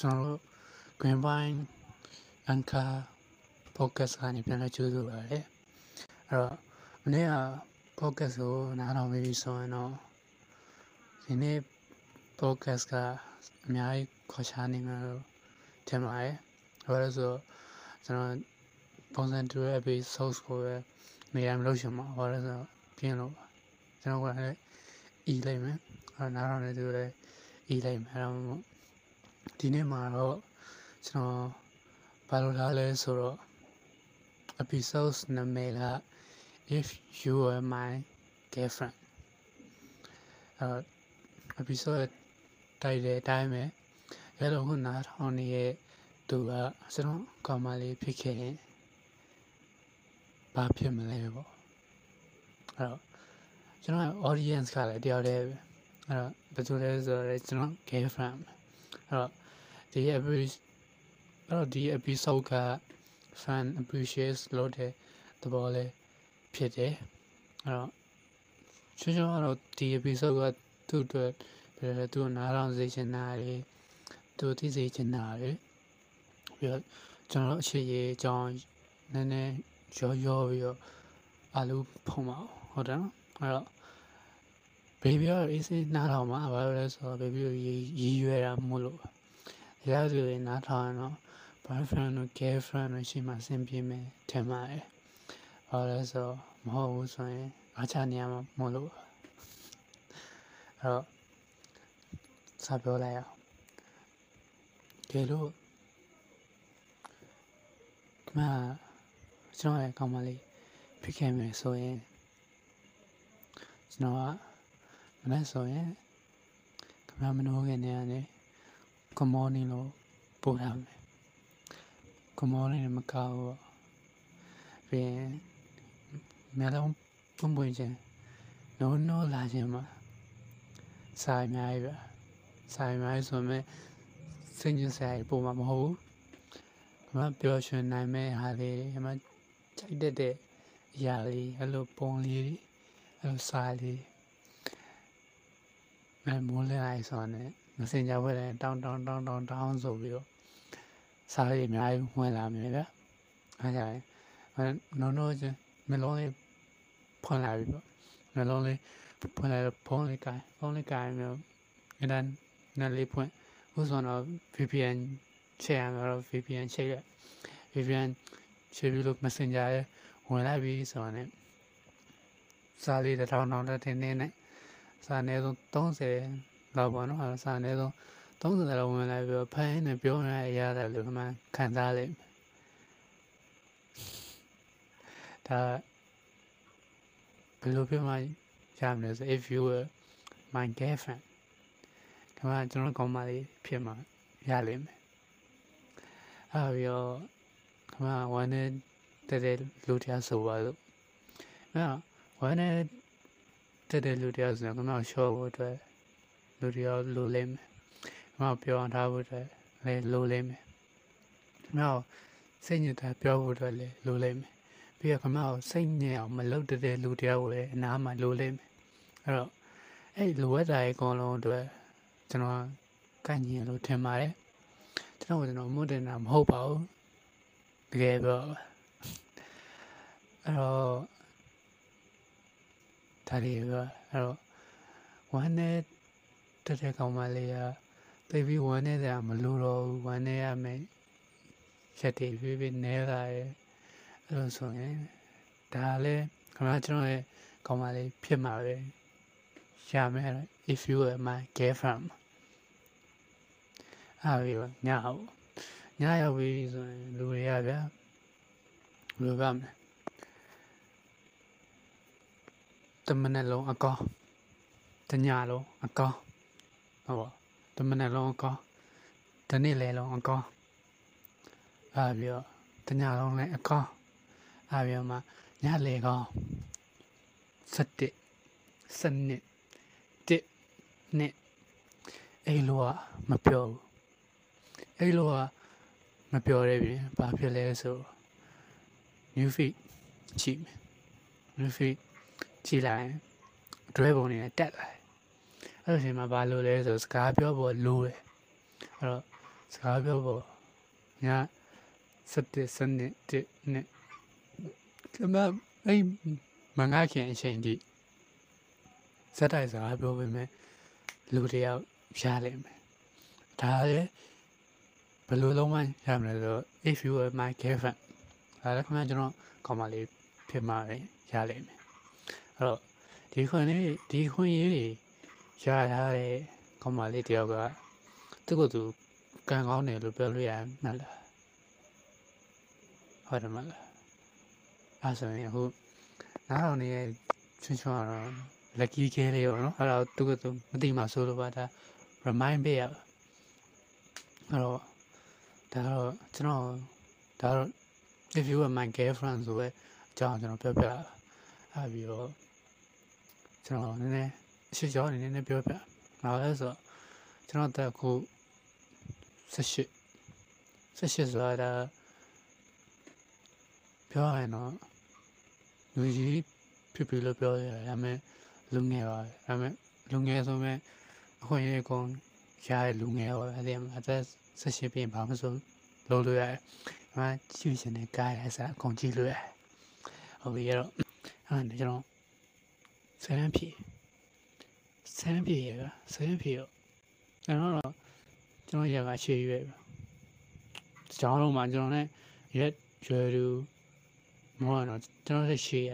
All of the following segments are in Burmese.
ကျွန်တော်တို့ Green Vine Anchor Podcast ကနေပြန်လဲကြိုးဆိုပါရစေအဲ့တော့မနေ့က Podcast ကိုနားထောင်ပြီးဆိုရင်တော့ဒီနေ့ Podcast ကအများကြီးခေါ်ချနေမှာလို့ထင်ပါတယ်ဘာလို့လဲဆိုတော့ကျွန်တော်ပုံစံတူတဲ့ episode ကိုပဲနေရာမလို့ရှင်မှာဘာလို့လဲဆိုတော့ပြင်းလို့ကျွန်တော်ကလည်း e လိုက်မယ်အဲ့နားထောင်နေသူလည်း e လိုက်မယ်အဲ့တော့ ဒီနေ့မှာတော့ကျွန်တော်ဘာလို့လာလဲဆိုတော့ episode နာမည်က if you were my girlfriend အဲ episode တိုက်တဲ့အတိုင်းပဲအဲ့လိုခုနားထောင်နေတဲ့သူကကျွန်တော်ကောင်မလေးဖြစ်ခဲ့ရင်ဘာဖြစ်မလဲပေါ့အဲ့တော့ကျွန်တော် audience ကလည်းတယောက်တည်းပဲအဲ့တော့ဘယ်သူလဲဆိုတော့ကျွန်တော် girlfriend အဲ့တော့ ဒီ episode အဲ့တော့ဒီ episode က fan appreciate လုပ်တဲ့သဘောလေးဖြစ်တယ်အဲ့တော့ချွန်းချွန်းကတော့ဒီ episode ကသူ့အတွက်ဘယ်လိုသူ့နားထောင်စေချင်တာတွေသူသိစေချင်တာတွေပြီးတော့ကျွန်တော်တို့အခြေရေးအကြောင်းနည်းနည်းရောရောပြီးတော့အလူဖုံးပါဟုတ်တယ်နော်အဲ့တော့ baby ရောအေးစေးနားထောင်မှာဘာလို့လဲဆိုတော့ baby ကိုရည်ရွယ်တာမို့လို့ ရရသူတွေနားထောင်တော့ boyfriend တို့ girlfriend တို့ရှိမှအဆင်ပြေမယ်ထင်ပါတယ်။ဘာလဲဆိုတော့မဟုတ်ဘူးဆိုရင်အားချနေရမှာမဟုတ်လို့အဲ့တော့စပြောလိုက်အောင်။ဒီလိုခမကျွန်တော်ရဲ့ကောင်းမလေးဖြစ်ခဲ့မယ်ဆိုရင်ကျွန်တော်ကမနေ့ဆိုရင်ခမမနိုးခင်နေရနေ good morning လို့ပို့ရမယ် good morning မကောက်ဘူးပြီးရင်မျက်လုံးပွင့်ပွင့်ချင်းနိုးနိုးလာခြင်းမှာစာအများကြီးပဲစာအများကြီးဆိုမဲ့စိတ်ညစ်စရာပုံမှာမဟုတ်ဘူးဒီမှာပျော်ရွှင်နိုင်မဲ့ဟာလေးတွေဒီမှာကြိုက်တတ်တဲ့အရာလေးအဲ့လိုပုံလေးတွေအဲ့လိုစာလေးအဲမိုးလဲလိုက်ဆိုတော့ messenger ဝက်တယ်တောင်းတောင်းတောင်းတောင်းတောင်းဆိုပြီးတော့စားရည်အများကြီးဝင်လာမယ်ဗျအားကြရင်အဲနော်နော်ချင်းမလုံးလေးဖွင့်လာပြီပေါ့မလုံးလေးဖွင့်လာတော့ဖုန်းလေးကိုင်ဖုန်းလေးကိုင်မျိုးအဲ့ဒါနဲ့လေးဖွင့်ဥဆိုတော့ VPN ချိန်ရမှာတော့ VPN ချိန်ရ VPN ချိန်ပြီးလို့ messenger ရဲ့ဝင်လာပြီဆိုတော့ ਨੇ စားလေးတစ်ထောင်ထောင်တဲ့တင်းနေနဲ့စားနေဆုံး30 လောက်ပေါ့နော်အဲ့စားနေဆုံး30လောက်ဝင်လာပြီးတော့ဖိုင်းနဲ့ပြောနေရရတာလို့မှခံစားလိမ့်မယ်ဒါဘယ်လိုပြောမှရမလဲဆို if you were my girlfriend ဒါမှကျွန်တော်ကောင်းမလေးဖြစ်မှာရလိမ့်မယ်အဲ့ပြီးတော့ဒါမှဝမ်းနဲ့တဲ့တဲ့လူတရားဆိုပါလို့အဲ့ဝမ်းနဲ့တဲ့တဲ့လူတရားဆိုတော့ကျွန်တော်ရှော့ဖို့အတွက် လူတရားလိုလိမ့်မယ်။ငါပြောအောင်ထားဖို့အတွက်လည်းလိုလိမ့်မယ်။ငါစိတ်ညစ်တာပြောဖို့အတွက်လည်းလိုလိမ့်မယ်။ပြီးတော့ခမောက်စိတ်ညစ်အောင်မလုပ်တဲ့လူတရားကိုလည်းအနားမှာလိုလိမ့်မယ်။အဲ့တော့အဲ့လိုအပ်တာရဲ့အကုန်လုံးအတွက်ကျွန်တော်ကန့်ညင်လို့ထင်ပါတယ်။ကျွန်တော်ကကျွန်တော်မွတ်တင်တာမဟုတ်ပါဘူး။တကယ်တော့အဲ့တော့ဒါတွေကအဲ့တော့ဝမ်းနဲ့ တက်တဲ့ကောင်မလေးကသိပြီးဝမ်းနေတာမလို့တော့ဘူးဝမ်းနေရမယ်ချက်တွေပြပြနဲလာရဲ့အဲ့လိုဆိုရင်ဒါလည်းခမကျွန်တော်ရဲ့ကောင်မလေးဖြစ်မှာပဲရမယ် if you were my girlfriend အားပြီးတော့ညဟုတ်ညရောက်ပြီဆိုရင်လူတွေကဗျာဘယ်လိုကမလဲတမနဲ့လုံးအကောင်းတညလုံးအကောင်း ဟုတ်ပါတမနဲ့လုံးအကောင်းတနေ့လေလုံးအကောင်းအားပြီးတော့တညလုံးလည်းအကောင်းအားပြီးတော့မှညလေကောင်း7 7နှစ်တစ်နှစ်အဲ့လိုကမပြောဘူးအဲ့လိုကမပြောရပြင်ဘာဖြစ်လဲဆို new feed ကြည့်မယ် new feed ကြည့်လိုက်တွဲပုံနေနဲ့တက်လာတယ် အဲ့လိုအချိန်မှာဘာလို့လဲဆိုစကားပြောဖို့လိုတယ်အဲ့တော့စကားပြောဖို့ညာ7စနစ်တစ်နဲ့ကမအဲ့မငါခင်အချိန်ကြီးစက်တိုက်စကားပြောပေမဲ့လူတယောက်ရလိမ့်မယ်ဒါလည်းဘယ်လိုလုံးဝရမလဲဆိုတော့ if you were my girlfriend ဒါလည်းခင်ဗျာကျွန်တော်ကောင်းပါလေးဖြစ်မှာရလိမ့်မယ်အဲ့တော့ဒီခွင့်လေးဒီခွင့်ရေးတွေ ရထားတဲ့ကောင်းပါလေးတယောက်ကသူ့ကိုယ်သူကံကောင်းတယ်လို့ပြောလို့ရမှလားဟုတ်တယ်မလားအဲ့ဆိုရင်အခုနားတော်နေရဲ့ချွန်းချွန်းကတော့ lucky ခဲလေးရောနော်အဲ့တော့သူကသူမသိမှဆိုလို့ပါဒါ remind ပေးရပါအဲ့တော့ဒါတော့ကျွန်တော်ဒါတော့ if you were my girlfriend ဆိုပဲအကြောင်းကျွန်တော်ပြောပြတာအဲ့ပြီးတော့ကျွန်တော်နည်းနည်း အရှိကြောအနေနဲ့ပြောပြဘာလဲဆိုတော့ကျွန်တော်တက်ခု18 18ဆိုတာပြောရရင်တော့လူကြီးဖြစ်ပြီလို့ပြောရတယ်ဒါပေမဲ့လူငယ်ပါဒါပေမဲ့လူငယ်ဆိုမဲ့အခွင့်အရေးကုန်ရတဲ့လူငယ်ပါအဲ့ဒီမှာအသက်18ပြည့်ဘာမှမဆိုလုပ်လို့ရတယ်။ဒါမှကြည့်ရှင်တဲ့ကားရယ်စားအကုန်ကြည့်လို့ရတယ်။ဟုတ်ပြီအဲ့တော့အဲ့ဒါကျွန်တော်ဆယ်ရန်ဖြည့် ဆယ်ရန်ဖြည့်ရကဆယ်ရန်ဖြည့်ရောကျွန်တော်တော့ကျွန်တော်ရကရှေ့ရွယ်ပဲ။ကျောင်းလုံးမှာကျွန်တော်လည်းရက်ရွယ်သူမောတော့ကျွန်တော်လည်းရှေ့ရ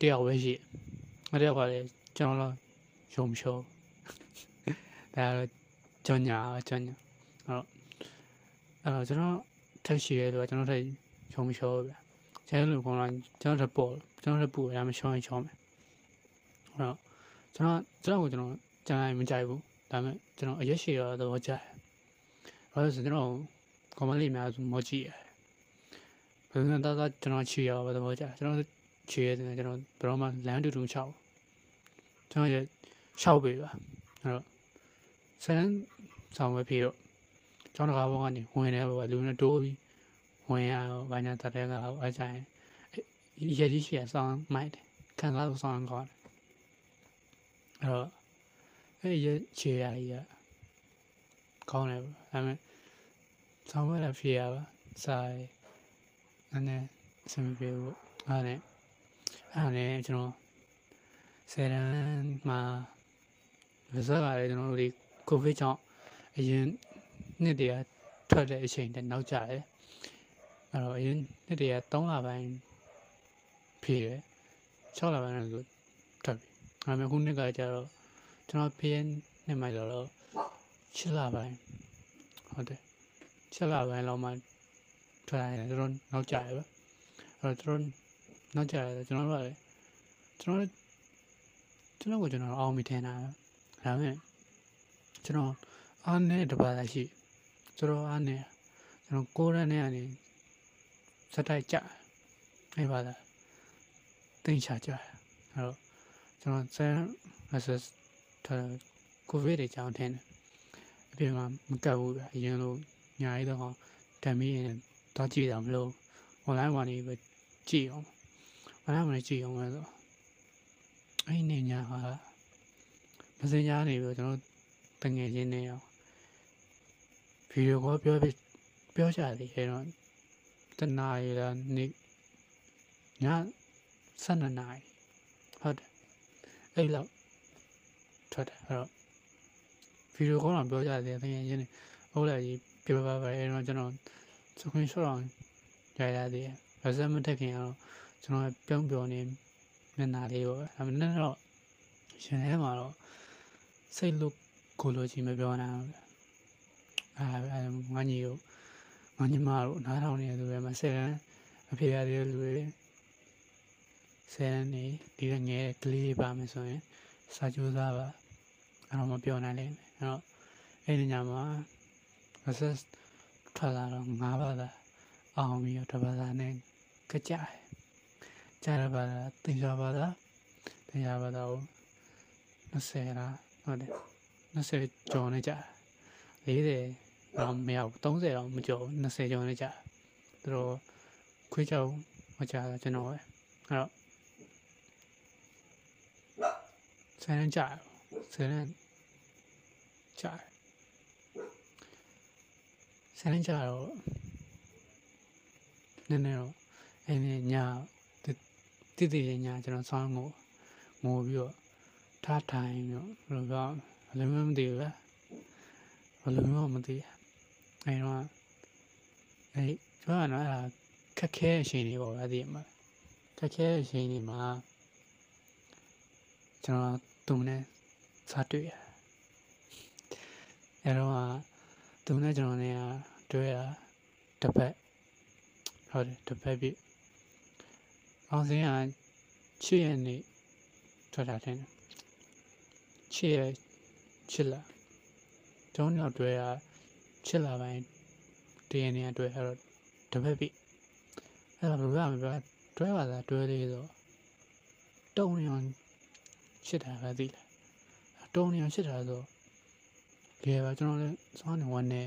တယောက်ပဲရှိအဲ့တယောက်ကလည်းကျွန်တော်တော့ရုံဖြုံဒါတော့ကြောညာကြောညာအဲ့တော့အဲ့တော့ကျွန်တော်ထက်ရှိရဲလို့ကျွန်တော်ထက်ရုံဖြုံဗျကျန်လို့ကောင်လာကျွန်တော်ထက်ပေါ်ကျွန်တော်ထက်ပူရမ်းရှောင်းရင်ရှောင်းမယ်အဲ့တော့ ကျွန်တော်ကျွန်တော်ကိုကျွန်တော်ကြမ်းမကြိုက်ဘူးဒါပေမဲ့ကျွန်တော်အရက်ရှိရတော့ကြိုက်ဘာလို့ဆိုကျွန်တော်ကောမလေးများမောကြည့်ရဘယ်လိုလဲတော့ကျွန်တော်ချီရပါတော့ကြကျွန်တော်ချီရတယ်ကျွန်တော်ဘယ်တော့မှလမ်းတူတူချောက်ကျွန်တော်ရရှောက်ပေးပါအဲ့တော့ဆန်းဆောင်ဝဲပြေတော့ကျောင်းတကားဘောကနေဝင်နေပါလူနဲ့တိုးပြီးဝင်ရတော့ဘာညာတက်တဲ့ကတော့အကြိုင်ရည်ရည်ရှိရဆောင်မိုက်တယ်ခံစားလို့ဆောင်ကောင်းတယ် အဲ့တော့အဲ့ရချေရကြီးကကောင်းတယ်ဒါပေမဲ့ဆောင်ဝဲလည်းဖြေရပါစားအဲ့နဲ့အဆင်ပြေဖို့အဲ့နဲ့အဲ့နဲ့ကျွန်တော်ဆယ်တန်းမှာရစကလည်းကျွန်တော်တို့ဒီကိုဗစ်ကြောင့်အရင်နှစ်တည်းထွက်တဲ့အချိန်တည်းနောက်ကျတယ်အဲ့တော့အရင်နှစ်တည်း3လပိုင်းဖြည့်တယ်6လပိုင်းလည်းဆိုထွက်ပြီ ဒါပေမဲ့ခုနှစ်ကကျတော့ကျွန်တော်ဖေးနှစ်မှကျတော့6လပိုင်းဟုတ်တယ်6လပိုင်းလောက်မှထွက်လာတယ်ကျွန်တော်နောက်ကျရပဲအဲ့တော့ကျွန်တော်နောက်ကျတယ်ကျွန်တော်တို့ကလည်းကျွန်တော်ကျွန်တော်ကိုကျွန်တော်အောင်မိထင်တာဒါပေမဲ့ကျွန်တော်အားနဲ့တပါးရှိကျွန်တော်အားနဲ့ကျွန်တော်ကိုရနဲ့ကနေစတိုက်ကြအဲ့ပါလားတင်ချကြအဲ့တော့ ကျွန်တော်ဆန်မဆတ်ထားကိုဗစ်တွေကြောင်းထင်းတယ်အပြင်မှာမကတ်ဘူးဗျအရင်လိုညာရီတော့တမ်းပြီးရင်တော့ကြည့်တာမလို့ online မှာနေပဲကြည့်အောင် online မှာကြည့်အောင်လဲဆိုအဲ့နေညာဟာမစင်ညာနေပြီးကျွန်တော်တငယ်ချင်းနေအောင်ဗီဒီယိုကောပြောပြီးပြောကြတယ်အဲတော့တနာရီလားနေ့ည7နာရီဟုတ်တယ် အဲ့လောက်ထွက်တယ်အဲ့တော့ဗီဒီယိုကောတော့ပြောကြတယ်တကယ်ချင်းနေဟုတ်လားကြီးပြပပါပါအဲ့တော့ကျွန်တော်စကွန်ရှော့အောင်ရရသေးတယ်ဘာစမတက်ခင်အောင်ကျွန်တော်ပြောင်းပြောနေမျက်နှာလေးပေါ့ဒါပေမဲ့တော့ရှင်ထဲမှာတော့စိတ်လို့ကိုလိုချင်မပြောနိုင်ဘူးအဲငါညီတို့ငါညီမတို့နားထောင်နေသူတွေမှာဆယ်တန်းအဖေရတဲ့လူတွေ ဆယ်တန်းနေဒီငယ်ကလေးပါမယ်ဆိုရင်စာကြိုးစားပါအဲ့တော့မပြောနိုင်လိမ့်မယ်အဲ့တော့အဲ့ဒီညမှာ access ထွက်လာတော့ငါးပါးသာအောင်ပြီးတော့တစ်ပါးသာနဲ့ကြကြတယ်ကြားရပါလားတင်ကြပါလားတင်ကြပါတော့20လားဟုတ်တယ်20ကျော်နေကြ40တော့မရောက်30တော့မကျော်20ကျော်နေကြသူတို့ခွေးချောင်းမကြတာကျွန်တော်ပဲအဲ့တော့ ဆယ်ရန်ကြဆယ်ရန်ကြဆန်းကြတော့နည်းနည်းတော့အဲ့ဒီညတိတိရညကျွန်တော်ဆောင်းကိုငိုပြီးတော့ထားထိုင်တော့ဘယ်လိုပြောဘယ်လိုမှမသိဘူးပဲဘယ်လိုမှမသိအဲ့တော့အဲ့ကျွန်တော်ကတော့အဲ့ဒါခက်ခဲအချိန်တွေပေါ့အဲ့ဒီမှာခက်ခဲအချိန်တွေမှာကျွန်တော် သူနဲ့စားတွေ့ရအဲ့တော့သူနဲ့ကျွန်တော်နဲ့တွေ့ရတစ်ဖက်ဟုတ်တယ်တစ်ဖက်ပြအောင်စင်းကချစ်ရနေထွက်တာတဲ့ချစ်ရချစ်လာတုံးတော့တွေ့ရချစ်လာပိုင်းတရနေတွေ့အဲ့တော့တစ်ဖက်ပြအဲ့တော့ဘယ်လိုလဲတွဲပါလားတွဲလေးဆိုတုံးနေအောင် ချစ်တာပဲသိလားတုံးနေအောင်ချစ်တာဆိုကြည့်ပါကျွန်တော်လည်းစောင်းနေဝင်နေ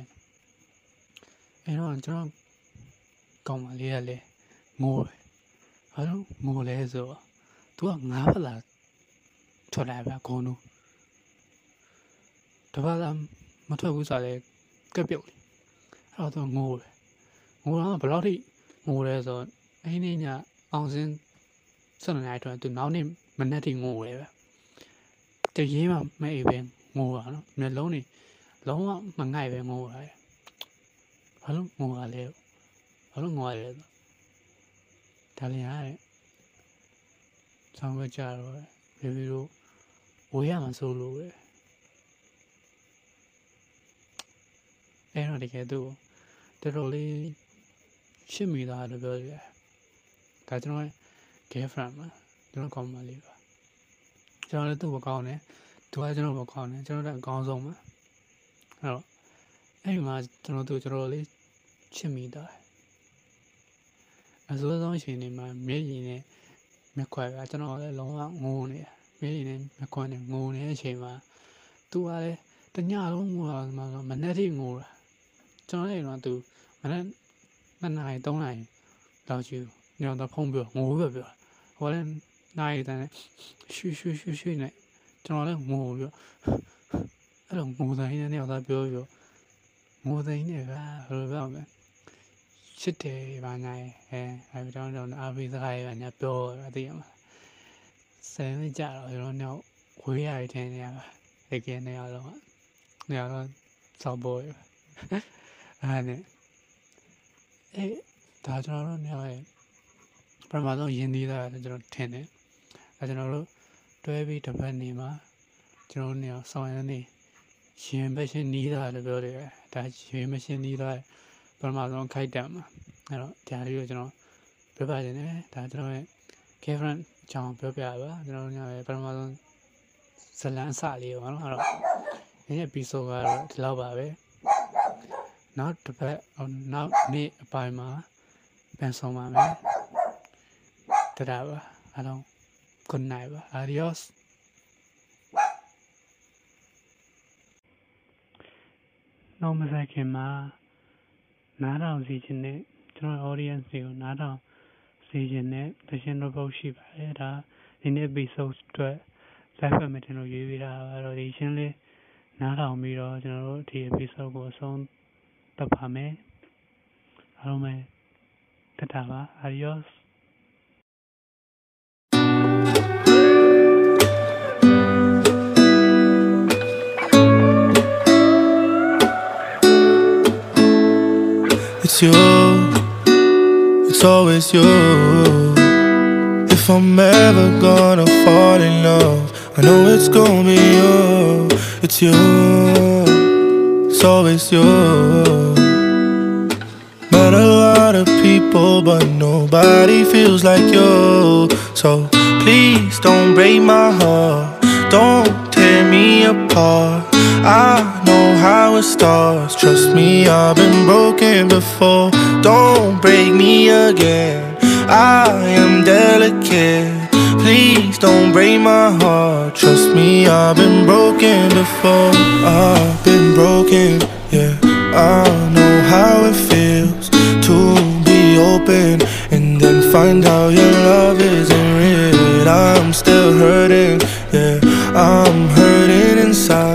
အဲ့တော့ကျွန်တော်ကောင်းပါလေရလေငိုတယ်ဘာလို့ငိုလဲဆိုတော့ तू ကငါးဖလာထွက်လာပဲခေါင်းတို့တပါးလားမထွက်ဘူးဆိုတော့ကက်ပြုတ်အဲ့တော့ तू ငိုတယ်ငိုတော့ဘယ်လောက်ထိငိုလဲဆိုတော့အဲ့ဒီညအောင်စင်းဆက်နေလိုက်တော့ तू နောက်နေ့မနေ့ထိငိုတယ်ပဲ တရေးမှမအိပ်ပဲငိုတာနော်မျက်လုံးတွေလုံးဝမငိုက်ပဲငိုရတယ်ဘာလို့ငိုရလဲဘာလို့ငိုရလဲဒါလည်းရတယ်ဆောင်းဝဲကြတော့ဘေဘီတို့ဝေးရမှာစိုးလို့ပဲအဲ့တော့တကယ်သူတော်တော်လေးရှစ်မိသားလို့ပြောရတယ်ဒါကျွန်တော် girlfriend မှာကျွန်တော်ကောင်းမလေးပါ ကျွန်တော်လည်းသူ့ကိုကောင်းတယ်သူကကျွန်တော်ကိုကောင်းတယ်ကျွန်တော်တို့အကောင်းဆုံးပါအဲ့တော့အဲ့ဒီမှာကျွန်တော်တို့ကျွန်တော်လေးချစ်မိသားအစိုးဆုံးရှင်နေမှာမျက်ရည်နဲ့မျက်ခွက်ကကျွန်တော်လည်းလုံးဝငိုနေမျက်ရည်နဲ့မျက်ခွက်နဲ့ငိုနေတဲ့အချိန်မှာသူကလည်းတညလုံးငိုတာမှမနေ့ထိငိုတာကျွန်တော်လည်းတော့သူမနေ့နှစ်နာရီသုံးနာရီလောက်ကြည့်ညောင်တော့ဖုံးပြောငိုပြောပြောဟိုလည်း နိုင်တယ်ရှူရှူရှူရှူနဲ့ကျွန်တော်လည်းငိုပြောအဲ့လိုငိုတိုင်းနဲ့ညောင်တော့ပြောပြောငိုတိုင်းနဲ့ကဘယ်လိုပြောမလဲချစ်တယ်ဘာညာအဲအဲတော့တော့အားပေးစကားရညာပြောအသိရမှာဆယ်နှစ်ကြာတော့ကျွန်တော်တော့ဝေးရတဲ့နေရာတကယ်နေရာတော့နေရာတော့စောက်ပေါ်အဲ့နဲ့အဲဒါကျွန်တော်တို့နေရာရဲ့ပထမဆုံးယင်းသေးတာကျွန်တော်ထင်တယ် အဲကျွန်တော်တို့တွဲပြီးတစ်ပတ်နေမှာကျွန်တော်တို့နေရာဆောင်ရနေရင်ပဲရှင်းနီးတာလို့ပြောတယ်ဒါရင်မရှင်းနီးတာပထမဆုံးခိုက်တက်မှာအဲ့တော့ဒါလေးကိုကျွန်တော်ပြောပြခြင်းနဲ့ဒါကျွန်တော်ရဲ့ girlfriend အကြောင်းပြောပြပါကျွန်တော်ညရဲ့ပထမဆုံးဇလန်းအစလေးပေါ့နော်အဲ့တော့ဒီနေ့ episode ကတော့ဒီလောက်ပါပဲနောက်တစ်ပတ်နောက်နေ့အပိုင်းမှာပြန်ဆောင်ပါမယ်တဒါပါအားလုံး good night ပါ adios နောက်မဆိုင်ခင်မှာနားထောင်စီခြင်းနဲ့ကျွန်တော် audience တွေကိုနားထောင်စီခြင်းနဲ့တခြင်းတော့ပုတ်ရှိပါတယ်ဒါဒီနေ့ episode အတွက် live meeting လို့ရေးပေးတာတော့ဒီရှင်းလေးနားထောင်ပြီးတော့ကျွန်တော်တို့ဒီ episode ကိုအဆုံးသတ်ပါမယ်အားလုံးပဲတတာပါ adios It's you, it's always you. If I'm ever gonna fall in love, I know it's gonna be you. It's you, it's always you. Met a lot of people, but nobody feels like you. So please don't break my heart, don't tear me apart. I know how it starts. Trust me, I've been broken before. Don't break me again. I am delicate. Please don't break my heart. Trust me, I've been broken before. I've been broken, yeah. I know how it feels to be open and then find out your love isn't real. I'm still hurting, yeah. I'm hurting inside.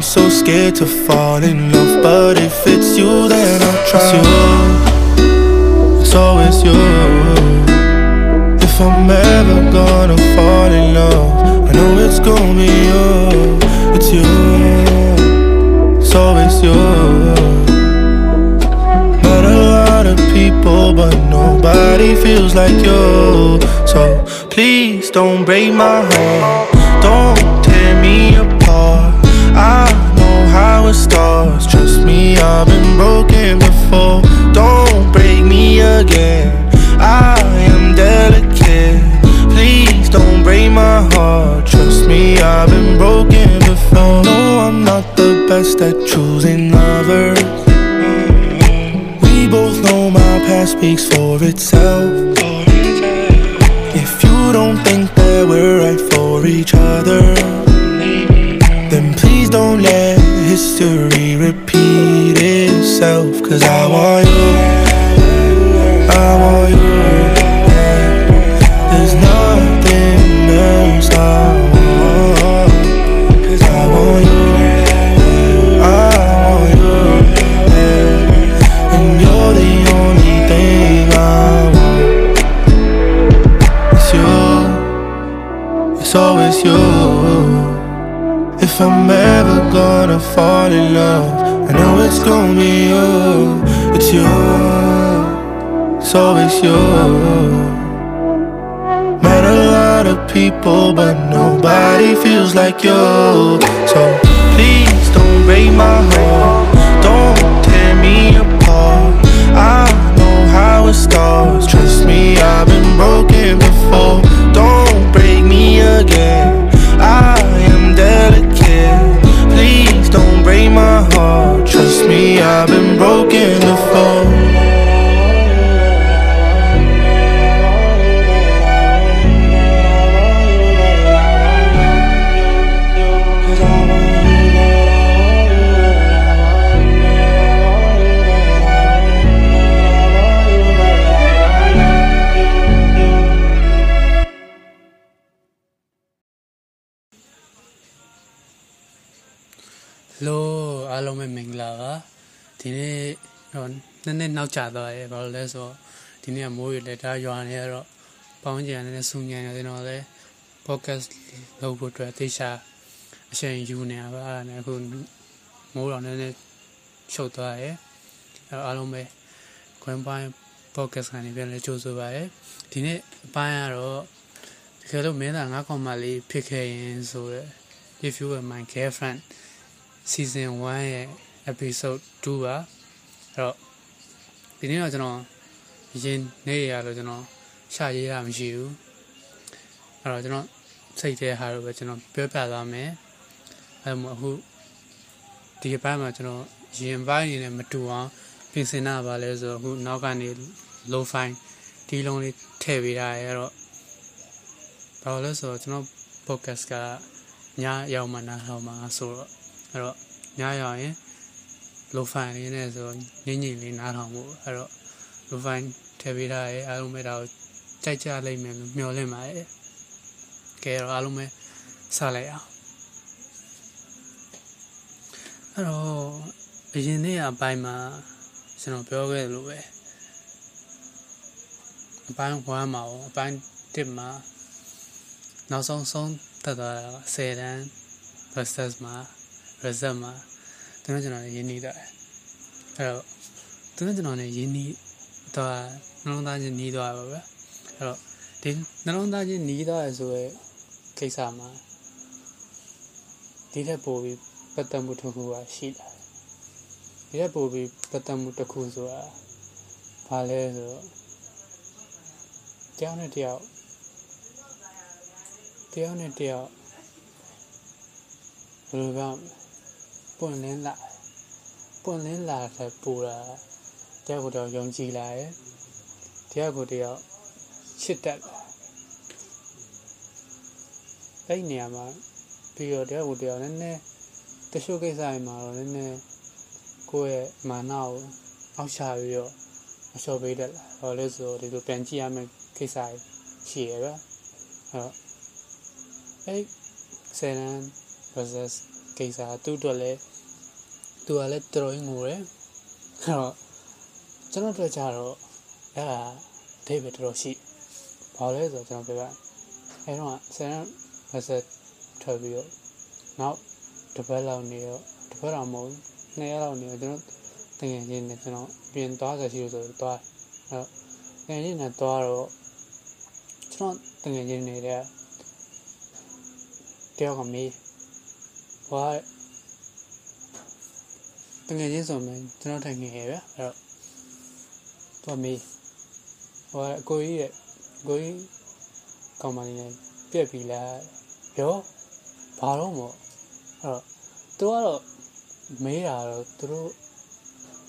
I'm so scared to fall in love, but if it's you, then I'll trust you. It's always you. If I'm ever gonna fall in love, I know it's gonna be you. It's you. It's always you. Met a lot of people, but nobody feels like you. So please don't break my heart. Don't tear me apart. I that choosing I've been broken before. Hello အားလုံးပဲမင်္ဂလာပါဒီနေ့ တော့နည်းနည်းနောက်ကျသွားရဲဘာလို့လဲဆိုတော့ဒီနေ့ကမိုးရွာလက်တာရွာနေရတော့ပေါင်းကြံနည်းနည်းဆူညံနေတယ်တော့လဲ podcast လုပ်ဖို့အတွက်သေချာအချိန်ယူနေရပါအဲ့ဒါနဲ့အခုမိုးတော့နည်းနည်းချုပ်သွားရဲအဲ့တော့အားလုံးပဲ Grand Point podcast ကနေပြန်လဲကြိုးဆိုပါရဲဒီနေ့အပိုင်းကတော့တကယ်လို့မင်းသား9កောင်မလေးဖြစ်ခဲ့ရင်ဆိုရယ် if you were my girlfriend season 1ရဲ့ episode 2ပါအဲ့ တော့ဒီနေ့တော့ကျွန်တော်ရင်နေရတော့ကျွန်တော်ရှာရေးတာမရှိဘူးအဲ့တော့ကျွန်တော်စိတ်ထဲဟာတော့ပဲကျွန်တော်ပြောပြသွားမယ်အဲ့မှာအခုဒီအပိုင်းမှာကျွန်တော်ရင်ပိုင်းနေနဲ့မတူအောင်ပြင်ဆင်တာပါလဲဆိုတော့အခုနောက်ကနေ low fine ဒီလုံးလေးထည့်ပေးတာရအဲ့တော့ဘာလို့လဲဆိုတော့ကျွန်တော် podcast ကညရောက်မှနားထောင်မှာဆိုတော့အဲ့တော့ညရောက်ရင် low fine လေးနဲ့ဆိုညင်ညင်လေးနားထောင်ဖို့အဲ့တော့ low fine ထည့်ပေးထားရဲအားလုံးပဲဒါကိုကြိုက်ကြလိမ့်မယ်လို့မျှော်လင့်ပါတယ်ကဲတော့အားလုံးပဲစလိုက်အောင်အဲ့တော့အရင်နေ့အပိုင်းမှာကျွန်တော်ပြောခဲ့လို့ပဲအပိုင်း1မှာရောအပိုင်း1မှာနောက်ဆုံးဆုံးတက်သွားတာ10တန်း versus မှာ result မှာ သူတို့ကျွန်တော်လည်းရင်းနှီးတော့တယ်အဲ့တော့သူတို့ကျွန်တော်လည်းရင်းနှီးတော့နှလုံးသားချင်းနှီးသွားပါပဲအဲ့တော့ဒီနှလုံးသားချင်းနှီးသွားရဆိုရဲကိစ္စမှာဒီထက်ပိုပြီးပတ်သက်မှုတစ်ခုကရှိတာဒီထက်ပိုပြီးပတ်သက်မှုတစ်ခုဆိုတာဘာလဲဆိုတော့တယောက်နဲ့တယောက်တယောက်နဲ့တယောက်ဘယ်လိုပြောမလဲ ပွင့်လင်းလာပွင့်လင်းလာတဲ့ပူတာတယောက်ကိုတယောက်ယုံကြည်လာရဲ့တယောက်ကိုတယောက်ချစ်တတ်လာအဲ့ဒီနေရာမှာပြီးတော့တယောက်ကိုတယောက်နည်းနည်းတချို့ကိစ္စတွေမှာတော့နည်းနည်းကိုယ့်ရဲ့မာနကိုအောက်ချပြီးတော့အလျှော်ပေးတတ်လာဘာလို့လဲဆိုတော့ဒီလိုပြန်ကြည့်ရမယ့်ကိစ္စတွေရှိရပဲအဲ့တော့အဲ့ဆယ်တန်း versus ကိစ္စသူ့အတွက်လည်းသူကလည်းတော်တော်ငိုတယ်အဲ့တော့ကျွန်တော်တို့ကြတော့အဲ့ဒါအဓိပ္ပာယ်တော်တော်ရှိဘာလဲဆိုတော့ကျွန်တော်ပြောပြအဲ့တော့ဆယ်မဆက်ထွက်ပြီးတော့နောက်တစ်ပတ်လောက်နေတော့တစ်ပတ်တော့မဟုတ်နှစ်ရက်လောက်နေတော့ကျွန်တော်တကယ်ချင်းနဲ့ကျွန်တော်ပြင်သွားကြရှိလို့ဆိုတော့သွားအဲ့တော့တကယ်ချင်းနဲ့သွားတော့ကျွန်တော်တကယ်ချင်းနေတဲ့တယောက်ကမေး ဘာတကယ်ချင်းဆိုမှကျွန်တော်ထိုင်ငယ်ရဗျအဲ့တော့သူကမေးဟိုအကိုကြီးရဲ့ကိုကြီးကောင်မလေးနဲ့ပြက်ပြီလားပြောဘာတော့မို့အဲ့တော့သူကတော့မေးတာတော့သူတို့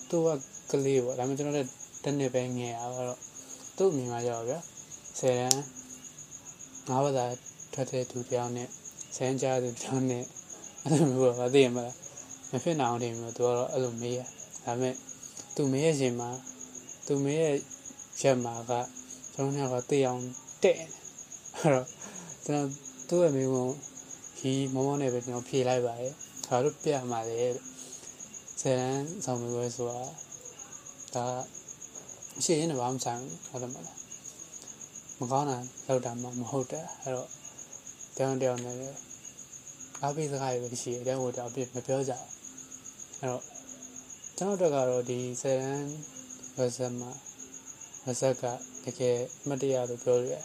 သူကကလေးပေါ့ဒါပေမဲ့ကျွန်တော်လည်းတနေ့ပဲငယ်ရတော့သူ့အမြင်မှာကြောက်ဗျဆယ်တန်းငါးဘာသာထွက်တဲ့သူတယောက်နဲ့ဆယ်တန်းကြားသူတယောက်နဲ့ အဲ့လိုမျိုးပါသိရမလားမဖြစ်နိုင်အောင်နေမျိုးသူကတော့အဲ့လိုမေးရဒါပေမဲ့သူမေးရခြင်းမှာသူမေးရရက်မှာကကျွန်တော်ကသိအောင်တဲ့အဲ့တော့ကျွန်တော်သူ့ရဲ့မိကုံဒီမမောနဲ့ပဲကျွန်တော်ဖြေလိုက်ပါတယ်ဒါတို့ပြမှာလေဆယ်တန်းဆောင်မျိုးပဲဆိုတာဒါရှေ့ရင်းတော့ဘာမှမဆိုင်ဟုတ်တယ်မလားမကောင်းတာလောက်တာမှမဟုတ်တာအဲ့တော့တယောက်တယောက်နဲ့ အားပေးစကားတွေပဲရှိတယ်တဲ့ဟိုတော့အပြစ်မပြောကြဘူးအဲ့တော့ကျွန်တော်တို့ကတော့ဒီဆယ်တန်းဝက်ဆက်မှာဝက်ဆက်ကတကယ်မတရားလို့ပြောရတယ်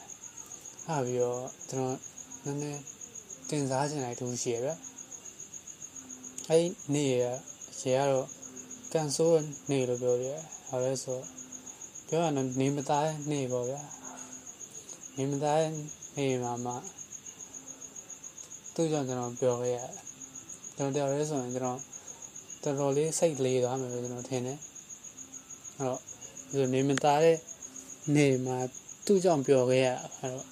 ဟာပြီးတော့ကျွန်တော်နည်းနည်းတင်စားချင်လိုက်တူရှိရဗျအဲ့နေ့ရရေကတော့ကန်ဆိုးနေလို့ပြောရတယ်ဟာလဲဆိုပြောရတော့နေမသားနေပေါ့ဗျာနေမသားနေမှာမှ သူ့ကြောင့်ကျွန်တော်ပြောခဲ့ရတယ်ကျွန်တော်တရားရဲဆိုရင်ကျွန်တော်တော်တော်လေးစိတ်လေးသွားမယ်လို့ကျွန်တော်ထင်တယ်အဲ့တော့ဒီနေမသားတဲ့နေမှာသူ့ကြောင့်ပြောခဲ့ရအဲ့တော့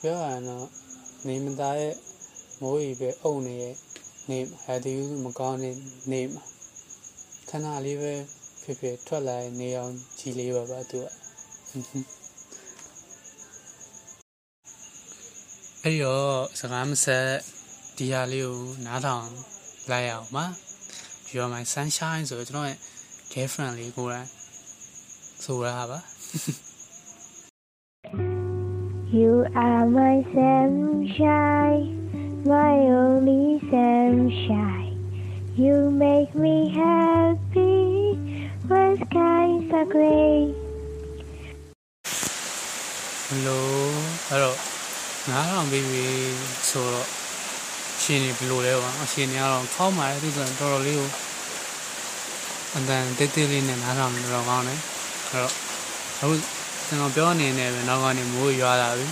ပြောရတော့နေမသားရဲ့မိုးရီပဲအုံနေရဲ့နေဟာဒီမကောင်းတဲ့နေမှာခဏလေးပဲဖြစ်ဖြစ်ထွက်လာနေအောင်ကြည်လေးပါပါသူက အဲ့တော့စကားမဆက်ဒီဟာလေးကိုနားထောင်လိုက်အောင်ပါ You're my sunshine ဆိုတော့ကျွန်တော်ရဲ့ girlfriend လေးကိုယ်တိုင်ဆိုရတာပါ You are my sunshine, my only sunshine. You make me happy when skies are gray. ဘလို့အဲ့တော့ နားထောင်ပြီးပြီဆိုတော့ရှင်နေဘလို့လဲပါအရှင်နေကတော့ခေါင်းမာတဲ့သူဆိုရင်တော်တော်လေးကိုအတန်တိတ်တိတ်လေးနဲ့နားထောင်နေတော့ကောင်းတယ်အဲ့တော့အခုကျွန်တော်ပြောနေနေပဲနောက်ကနေမိုးရွာလာပြီ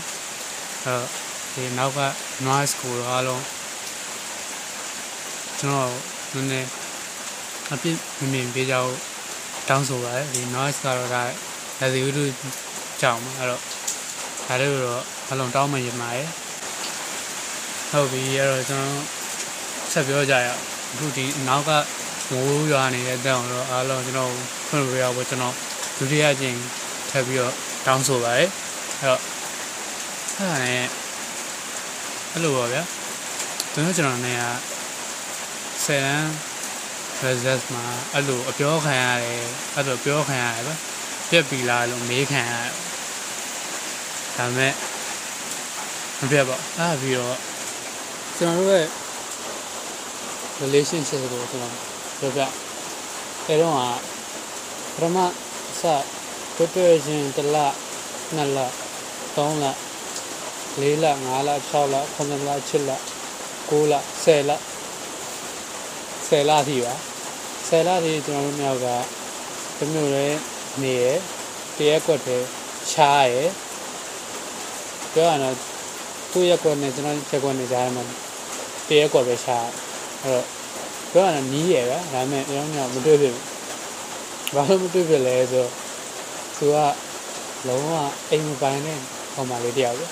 အဲ့တော့ဒီနောက်က noise ကိုတော့အားလုံးကျွန်တော်နည်းနည်းအပြစ်မမြင်ပြကြအောင်တောင်းဆိုပါတယ်ဒီ noise ကတော့ဒါလက်စီဥတုကြောင်ပါအဲ့တော့ဒါတို့တော့ အလုံးတောင်းမှရင်ပါရဲ့ဟုတ်ပြီအဲ့တော့ကျွန်တော်ဆက်ပြောကြရအောင်အခုဒီနောက်ကမိုးရွာနေတဲ့တောင်တော့အားလုံးကျွန်တော်ဖွင့်ပြရဖို့ကျွန်တော်ဒုတိယကြိမ်ထပ်ပြီးတော့တောင်းဆိုပါတယ်အဲ့တော့အဲ့ဒါနဲ့အဲ့လိုပါဗျာကျွန်တော်ကျွန်တော်နေကဆယ်တန်း result မှာအဲ့လိုအပြောခံရတယ်အဲ့လိုပြောခံရတယ်ဗျပြက်ပြီလားလို့မေးခံရတယ်ဒါပေမဲ့ မပြတ်ပါအဲ့ဒါပြီးတော့ကျွန်တော်တို့ရဲ့ relationship ကိုကျွန်တော်ပြောပြအဲတော့ကပထမစတွေ့တွေ့ချင်းတစ်လနှစ်လသုံးလလေးလငါးလ၆လ9လ7လ9လ10လ10လထိပါ10လထိကျွန်တော်တို့မြောက်ကတမျိုးလေးနေရတရက်ကွက်တယ်ချားရပြောရတော့ သူ့ရက်ကွက်နဲ့ကျွန်တော်ရက်ကွက်နဲ့ကြားမှာတရက်ကွက်ပဲချားအဲ့တော့ပြောရတော့နီးရပဲဒါပေမဲ့အရောင်းမြောက်မတွေ့ဖြစ်ဘူးဘာလို့မတွေ့ဖြစ်လဲဆိုတော့သူကလုံးဝအိမ်မပိုင်တဲ့ကောင်မလေးတယောက်ပဲ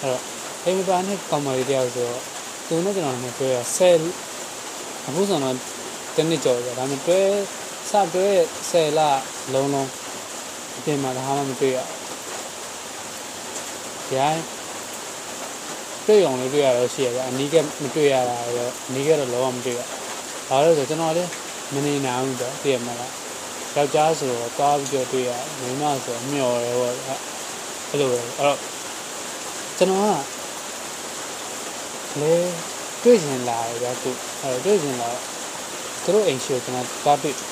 အဲ့တော့အိမ်မပိုင်တဲ့ကောင်မလေးတယောက်ဆိုတော့သူနဲ့ကျွန်တော်နဲ့တွေ့ရဆယ်အခုဆိုတော့တနစ်ကြော်ပဲဒါပေမဲ့တွဲစတွဲဆယ်လလုံးလုံးအပြင်မှာဒါမှမတွေ့ရဘူးရိုင်း တွေ့အောင်လေးတွေ့ရတော့ရှိရဗျအနီးကမတွေ့ရတာတော့အနီးကတော့လုံးဝမတွေ့ရဘာလို့လဲဆိုကျွန်တော်လေမနေနိုင်ဘူးတော့တည်ရမလားယောက်ျားဆိုတော့သွားပြီးတော့တွေ့ရမိန်းမဆိုတော့မျော်တယ်ပေါ့အဲ့လိုပဲအဲ့တော့ကျွန်တော်ကလေတွေ့ရင်လာရဗျာသူအဲ့တော့တွေ့ရင်လာသူတို့အိမ်ရှိကိုကျွန်တော်သွားတွေ့သူ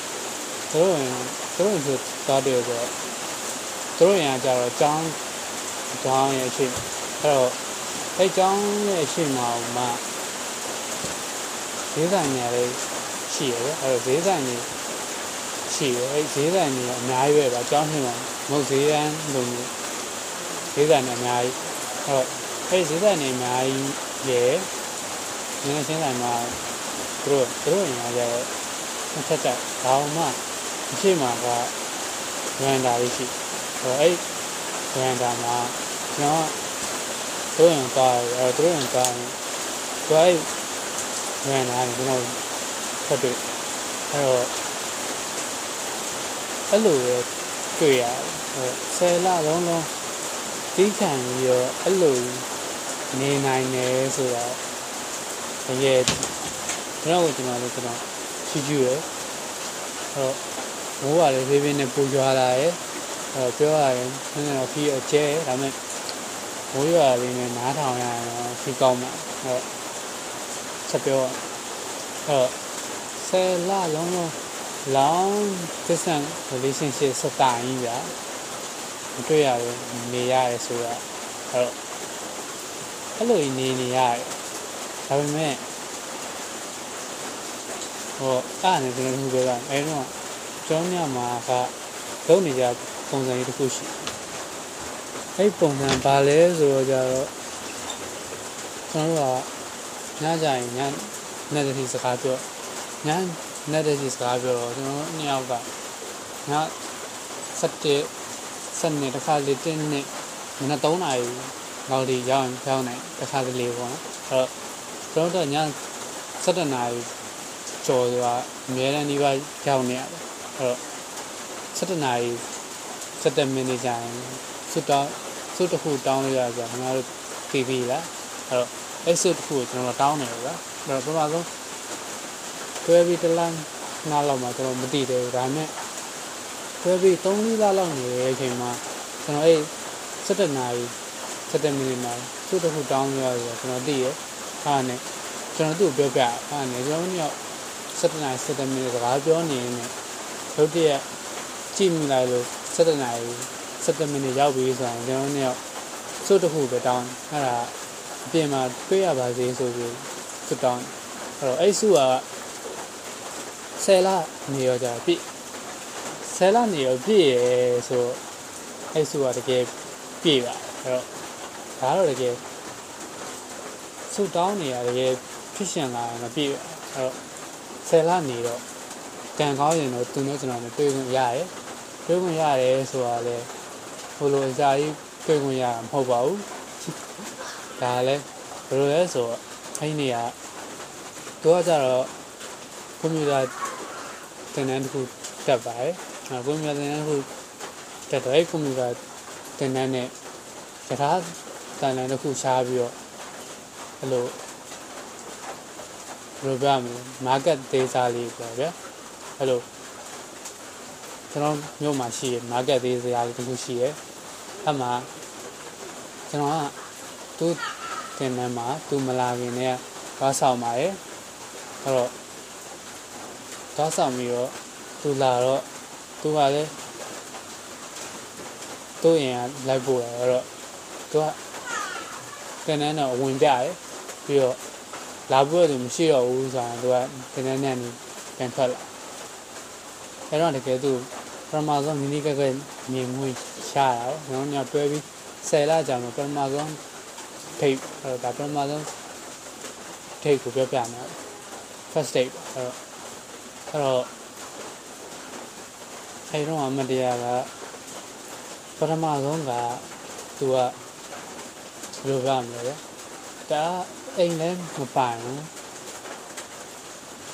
တို့အိမ်သူတို့အိမ်ရှိသွားတွေ့ဆိုတော့သူတို့အိမ်ကကြတော့ကျောင်းကျောင်းရဲ့အရှိအဲ့တော့ အဲ့ကျောင်းရဲ့အရှိမှာမှဈေးဆိုင်နေလေးရှိရယ်အဲ့တော့ဈေးဆိုင်နေရှိရယ်အဲ့ဈေးဆိုင်နေအများကြီးပဲဗျာကျောင်းရှိမှာမဟုတ်ဈေးရန်လိုမျိုးဈေးဆိုင်နေအများကြီးအဲ့တော့အဲ့ဈေးဆိုင်နေအများကြီးရယ်ငင်းချင်းဆိုင်မှာသူတို့သူတို့ရင်ကကြတော့တစ်ချက်ချက်ဒါမှအရှိမှာကရန်တာလေးရှိအဲ့အဲ့ရန်တာမှာကျွန်တော်သူ တို့ရင်သွားအဲ့သူတို့ရင်သွားရင်သူအဲ့ရန်တာကျွန်တော်ဖတ်တွေ့အဲ့တော့အဲ့လိုပဲတွေ့ရတယ်ဆယ်လလုံးလုံးတီးခံပြီးတော့အဲ့လိုနေနိုင်တယ်ဆိုတော့တကယ်ကျွန်တော်ကကျွန်တော်လည်းကျွန်တော်ချီးကျူးရယ်အဲ့တော့မိုးကလည်းဖေးဖေးနဲ့ပူကြွားလာရယ်အဲ့တော့ပြောရရင်နည်းနည်းတော့ဖီးအကျဲဒါပေမဲ့ မိုးရွာလေးနဲ့နားထောင်ရရင်တော့ဖီးကောင်းမှာအဲ့တော့ချက်ပြောအဲ့တော့ဆယ်လလုံးလုံး long distance relationship စတာရင်းပြမတွေ့ရဘူးနေရတယ်ဆိုတော့အဲ့တော့အဲ့လိုနေနေရတယ်ဒါပေမဲ့ဟိုအားနဲ့ကျွန်တော်တို့ပြောတာအဲ့တော့ကျောင်းညမှာကလုံးနေကြပုံစံကြီးတစ်ခုရှိ အဲ့ပုံစံဘာလဲဆိုတော့ကြတော့ကျွန်တော်တို့ကညကြရင်ညနေ့တည်းစကားပြောညနဲ့တည်းကြီးစကားပြောတော့ကျွန်တော်တို့နှစ်ယောက်ကည7 7တစ်ခါလေးတင်းနှစ်မနက်3နာရီလောက်ဒီရောက်ရင်ရောက်နိုင်တစ်ခါလေးပေါ့နော်အဲ့တော့ကျွန်တော်တို့ည7နာရီကျော်ဆိုတာအများနဲ့ဒီပါရောက်နေရတယ်အဲ့တော့7နာရီ7မိနစ်ကြာရင်စွတ်တော့ စွတ်တစ်ခုတောင်းလို့ရကြခင်ဗျားတို့ပြီးပြီလားအဲ့တော့အဲ့စွတ်တစ်ခုကိုကျွန်တော်တောင်းနေတယ်ဗျာအဲ့တော့ပထမဆုံးတွဲပြီးတလန်းနားလောက်မှာကျွန်တော်မသိသေးဘူးဒါပေမဲ့တွဲပြီး3လလောက်နေတဲ့အချိန်မှာကျွန်တော်အဲ့17နာရီ17မိနစ်မှာသူ့တစ်ခုတောင်းရဆိုတော့ကျွန်တော်သိရအားနဲ့ကျွန်တော်သူ့ကိုပြောပြအားနဲ့ကျွန်တော်တို့17နာရီ17မိနစ်စကားပြောနေနေရုတ်တရက်ကြည့်မိလိုက်လို့17နာရီ 17မိနစ်ရောက်ပြီဆိုရင်ကျွန်တော်တို့စုတစ်ခုပဲတောင်းအဲ့ဒါအပြင်မှာတွေ့ရပါစေဆိုပြီးသူတောင်းအဲ့တော့အဲ့စုကဆယ်လနေရောကြပြည့်ဆယ်လနေရောပြည့်ရဲဆိုအဲ့စုကတကယ်ပြည့်ပါအဲ့တော့ဒါတော့တကယ်စုတောင်းနေရတကယ်ဖြစ်ရှင်လာရင်မပြည့်ပါအဲ့တော့ဆယ်လနေတော့ကံကောင်းရင်တော့သူနဲ့ကျွန်တော်နဲ့တွေ့ခွင့်ရတယ်တွေ့ခွင့်ရတယ်ဆိုတာလေ ဘလိုအစာကြီးတွေ့ခွင့်ရမှာမဟုတ်ပါဘူးဒါလည်းဘယ်လိုလဲဆိုတော့အဲ့ဒီနေရာသူကကြတော့ကွန်ပျူတာသင်တန်းတစ်ခုတက်ပါတယ်။အဲကွန်ပျူတာသင်တန်းတစ်ခုတက်တော့အဲကွန်ပျူတာသင်တန်းနဲ့တခါသင်တန်းတစ်ခုရှားပြီးတော့အဲ့လိုဘယ်လိုပြောမလဲ market data လေးပြောဗျာအဲ့လိုကျွန်တော်မြို့မှာရှိရ market data လေးတစ်ခုရှိရ အဲ့မှာကျွန်တော်ကသူ့သင်တန်းမှာသူမလာခင်နဲ့သွားဆောင်ပါတယ်အဲ့တော့သွားဆောင်ပြီးတော့သူလာတော့သူကလည်းသူ့ရင်ကလိုက်ပို့တယ်အဲ့တော့သူကတင်နန်းတော့ဝင်ပြတယ်ပြီးတော့လာဖို့သူမရှိတော့ဘူးဆိုရင်သူကတင်နန်းနဲ့နေပြန်ထွက်လာအဲ့တော့တကယ်သူ ပထမဆုံးမိနိကကမြေမွေးရှားတာပေါ့ကျွန်တော်ညတွဲပြီးဆယ်လကြာမှာပထမဆုံးထိတ်အဲ့ဒါပထမဆုံးထိတ်ကိုပြောပြမယ် first date အဲ့တော့အဲ့တော့အဲ့တော့အမတရားကပထမဆုံးကသူကဘယ်လိုပြောမလဲဗျဒါအိမ်လည်းမပိုင်ဘူး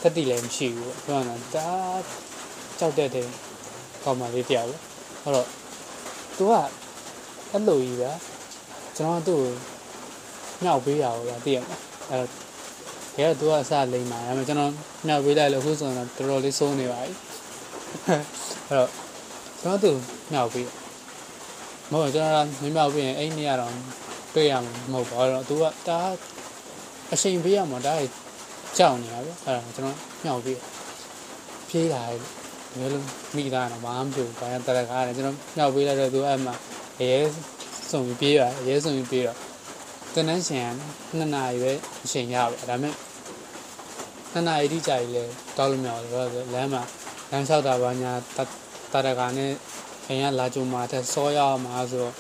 တတိလည်းမရှိဘူးပြောရတာဒါကြောက်တဲ့တဲ့ ကောင်းမလေးတရားပဲအဲ့တော့သူကအဲ့လိုကြီးဗျကျွန်တော်သူ့ကိုညှောက်ပေးရအောင်လားသိရမလားအဲ့တော့ကဲသူကအစလိမ့်ပါဒါပေမဲ့ကျွန်တော်မြောက်ပေးလိုက်လို့အခုဆိုရင်တော့တော်တော်လေးစိုးနေပါပြီအဲ့တော့ကျွန်တော်သူမြောက်ပေးမဟုတ်ကျွန်တော်မမြောက်ပေးရင်အဲ့နေ့ကတော့တွေ့ရမှာမဟုတ်ပါဘူးတော့သူကဒါအချိန်ပေးရမှာဒါကြောက်နေတာဗျအဲ့ဒါကျွန်တော်မြောက်ပေးပြေးလာတယ် မျိုးလုံးမိသားတော့ဘာမှမဖြစ်ဘူးဘာမှတရကားတယ်ကျွန်တော်မြောက်ပေးလိုက်တော့သူအဲ့မှာရဲစုံပြီးပြေးရရဲစုံပြီးပြေးတော့တန်းတန်းရှင်ကနှစ်နာရီပဲအချိန်ရပဲဒါပေမဲ့နှစ်နာရီတိကျကြီးလဲတောက်လို့မရဘူးဆိုတော့လမ်းမှာလမ်းလျှောက်တာဘာညာတရကားနဲ့ခင်ကလာကြုံမှာတက်စောရအောင်မှာဆိုတော့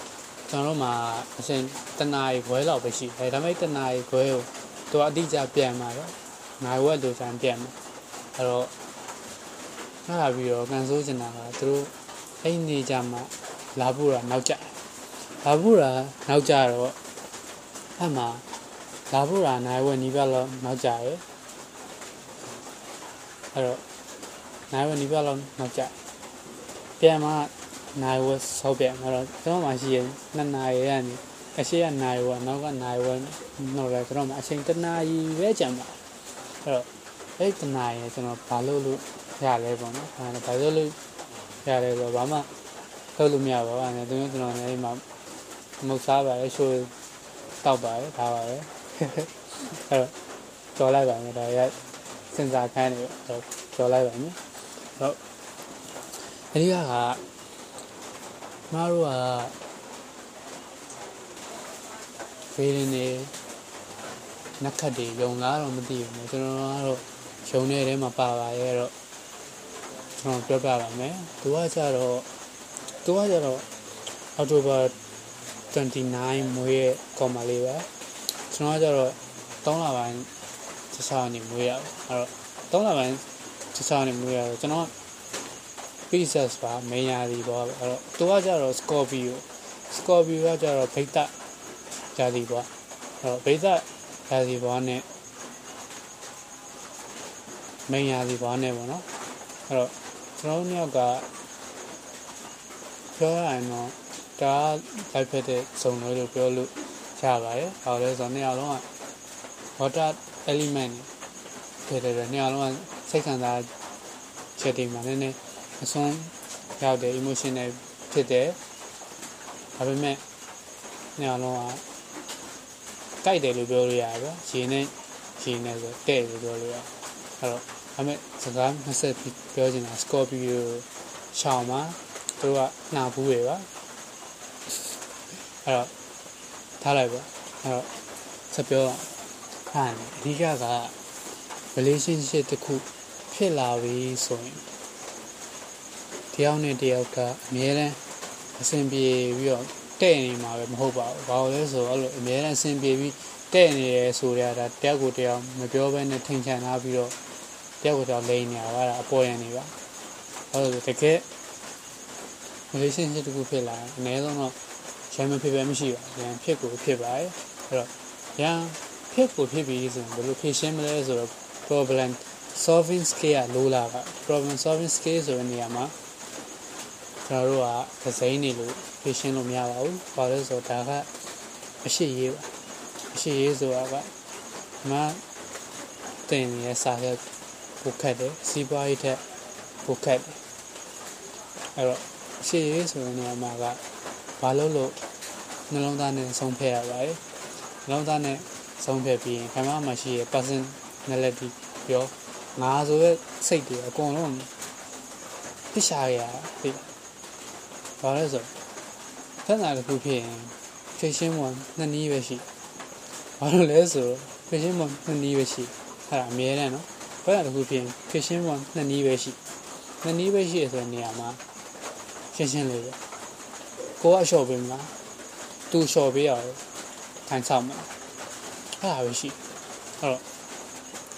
ကျွန်တော်တို့မှာအရှင်တနားရီခွဲလောက်ပဲရှိတယ်ဒါပေမဲ့တနားရီခွဲကိုသူအတိအကျပြန်มาတော့နိုင်ဝက်လိုချန်ပြန်မှာအဲ့တော့ အဲ့ဒါပြီးတော့ကန်ဆိုးချင်တာကသူတို့အဲ့နေကြမှာလာဖို့တာနောက်ကျတယ်လာဖို့တာနောက်ကျတော့အဲ့မှာလာဖို့တာနိုင်ဝက်နီးပါးလောက်နောက်ကျရယ်အဲ့တော့နိုင်ဝက်နီးပါးလောက်နောက်ကျပြန်มาနိုင်ဝက်ဆောက်ပြန်အဲ့တော့ကျွန်တော်မှရှိရင်နှစ်နာရီကနေအရှိကနိုင်ဝက်နောက်ကနိုင်ဝက်နောက်လည်းကျွန်တော်မှအချိန်တစ်နာရီပဲကြံပါအဲ့တော့အဲ့တစ်နာရီကျွန်တော်ဘာလို့လို့ ရလဲပေါ့နော်အဲ့ဒါဘာလို့လို့ရလဲဆိုတော့ဘာမှထုတ်လို့မရပါဘူးအဲ့ဒါသူကျွန်တော်လည်းဒီမှာမုတ်စားပါလေရှိုးတောက်ပါလေဒါပါပဲအဲ့တော့ကြော်လိုက်ပါမယ်ဒါရစဉ်းစားခိုင်းနေတော့ကြော်လိုက်ပါမယ်ဟုတ်အဓိကကမတို့ကဖေးရင်းနေနက်ခတ်တွေယုံလားတော့မသိဘူး။ကျွန်တော်ကတော့ယုံတဲ့ထဲမှာပါပါရဲ့တော့ ကျွန်တော်ပြောပြပါမယ်။သူကကြတော့သူကကြတော့အောက်တိုဘာ29မွေးရဲ့ကော်မလေးပဲ။ကျွန်တော်ကကြတော့3လပိုင်းတခြားနေမွေးရအောင်။အဲ့တော့3လပိုင်းတခြားနေမွေးရတော့ကျွန်တော် Pisces ပါမင်းရာဒီပေါ့အဲ့တော့သူကကြတော့ Scorpio Scorpio ကကြတော့ဗိတ်တဂျာဒီပေါ့အဲ့တော့ဗိတ်တဂျာဒီပေါ့နဲ့မင်းရာဒီပေါ့နဲ့ပေါ့နော်အဲ့တော့ ကျွန်တော်တို့ညောက်ကပြောရရင်တော့ဒါလိုက်ဖက်တဲ့ဇုံလို့လို့ပြောလို့ရပါတယ်။ဟောလဲဆိုတော့နှစ်ယောက်လုံးက water element ဖြစ်တယ်နှစ်ယောက်လုံးကစိတ်ခံစားချက်တွေမှာနည်းနည်းအဆုံးရောက်တဲ့ emotional ဖြစ်တယ်ဒါပေမဲ့ညလုံးကကြိုက်တယ်လို့ပြောလို့ရတယ်ဗျရေနဲ့ရေနဲ့ဆိုတဲ့လို့ပြောလို့ရအဲ့တော့ ဒါပေမဲ့စကားမဆက်ပြောချင်တာ Scorpio ရှောင်းမှာသူတို့ကနှာဘူးတွေပါအဲ့တော့ထားလိုက်ပါအဲ့တော့ဆက်ပြောအဲ့ဒါအဓိကက relationship တစ်ခုဖြစ်လာပြီဆိုရင်တယောက်နဲ့တယောက်ကအမြဲတမ်းအဆင်ပြေပြီးတော့တဲ့နေမှာပဲမဟုတ်ပါဘူး။ဘာလို့လဲဆိုတော့အဲ့လိုအမြဲတမ်းအဆင်ပြေပြီးတဲ့နေရဲဆိုရတာတယောက်ကိုတယောက်မပြောဘဲနဲ့ထိန်ချန်ထားပြီးတော့ တယောက်ကိုတယောက်လိန်နေတာကဒါအပေါ်ရနေပါ။အဲ့လိုတကယ် relationship တခုဖြစ်လာရင်အနည်းဆုံးတော့ရံမဖြစ်ပဲမရှိပါဘူး။ရံဖြစ်ကိုဖြစ်ပါရဲ့။အဲ့တော့ရံဖြစ်ကိုဖြစ်ပြီးဆိုရင်ဘယ်လိုဖြေရှင်းမလဲဆိုတော့ problem solving skill ကလိုလာက problem solving skill ဆိုတဲ့နေရာမှာကျွန်တော်တို့ကဒီဇိုင်းတွေလို့ဖြည့်ရှင်းလို့မရပါဘူး။ဘာလို့လဲဆိုတော့ဒါကအရှိရေးပါအရှိရေးဆိုတာကမတင်ရစာရဲ့ ပိုခက်တယ်စီးပွားရေးထက်ပိုခက်တယ်အဲ့တော့အရှိရေးဆိုတဲ့နေရာမှာကဘာလို့လို့နှလုံးသားနဲ့ဆုံးဖြတ်ရပါတယ်နှလုံးသားနဲ့ဆုံးဖြတ်ပြီးရင်ခမမှရှိရဲ့ personality ပြောငါဆိုတဲ့စိတ်တွေအကုန်လုံးပြရှာရတာသိဘာလဲဆိုသက်သာတစ်ခုဖြစ်ရင် fashion မှာနှစ်နည်းပဲရှိဘာလို့လဲဆိုတော့ fashion မှာနှစ်နည်းပဲရှိအဲ့ဒါအများနဲ့နော် ဘယ်တစ်ခုဖြစ်ရင် fashion မှာနှစ်နည်းပဲရှိနှစ်နည်းပဲရှိရဆိုတဲ့နေရာမှာရှင်းရှင်းလေးပဲကိုကအလျှော့ပေးမလားသူလျှော့ပေးရအောင်ထိုင်ဆောင်မလားအဲ့ဒါပဲရှိအဲ့တော့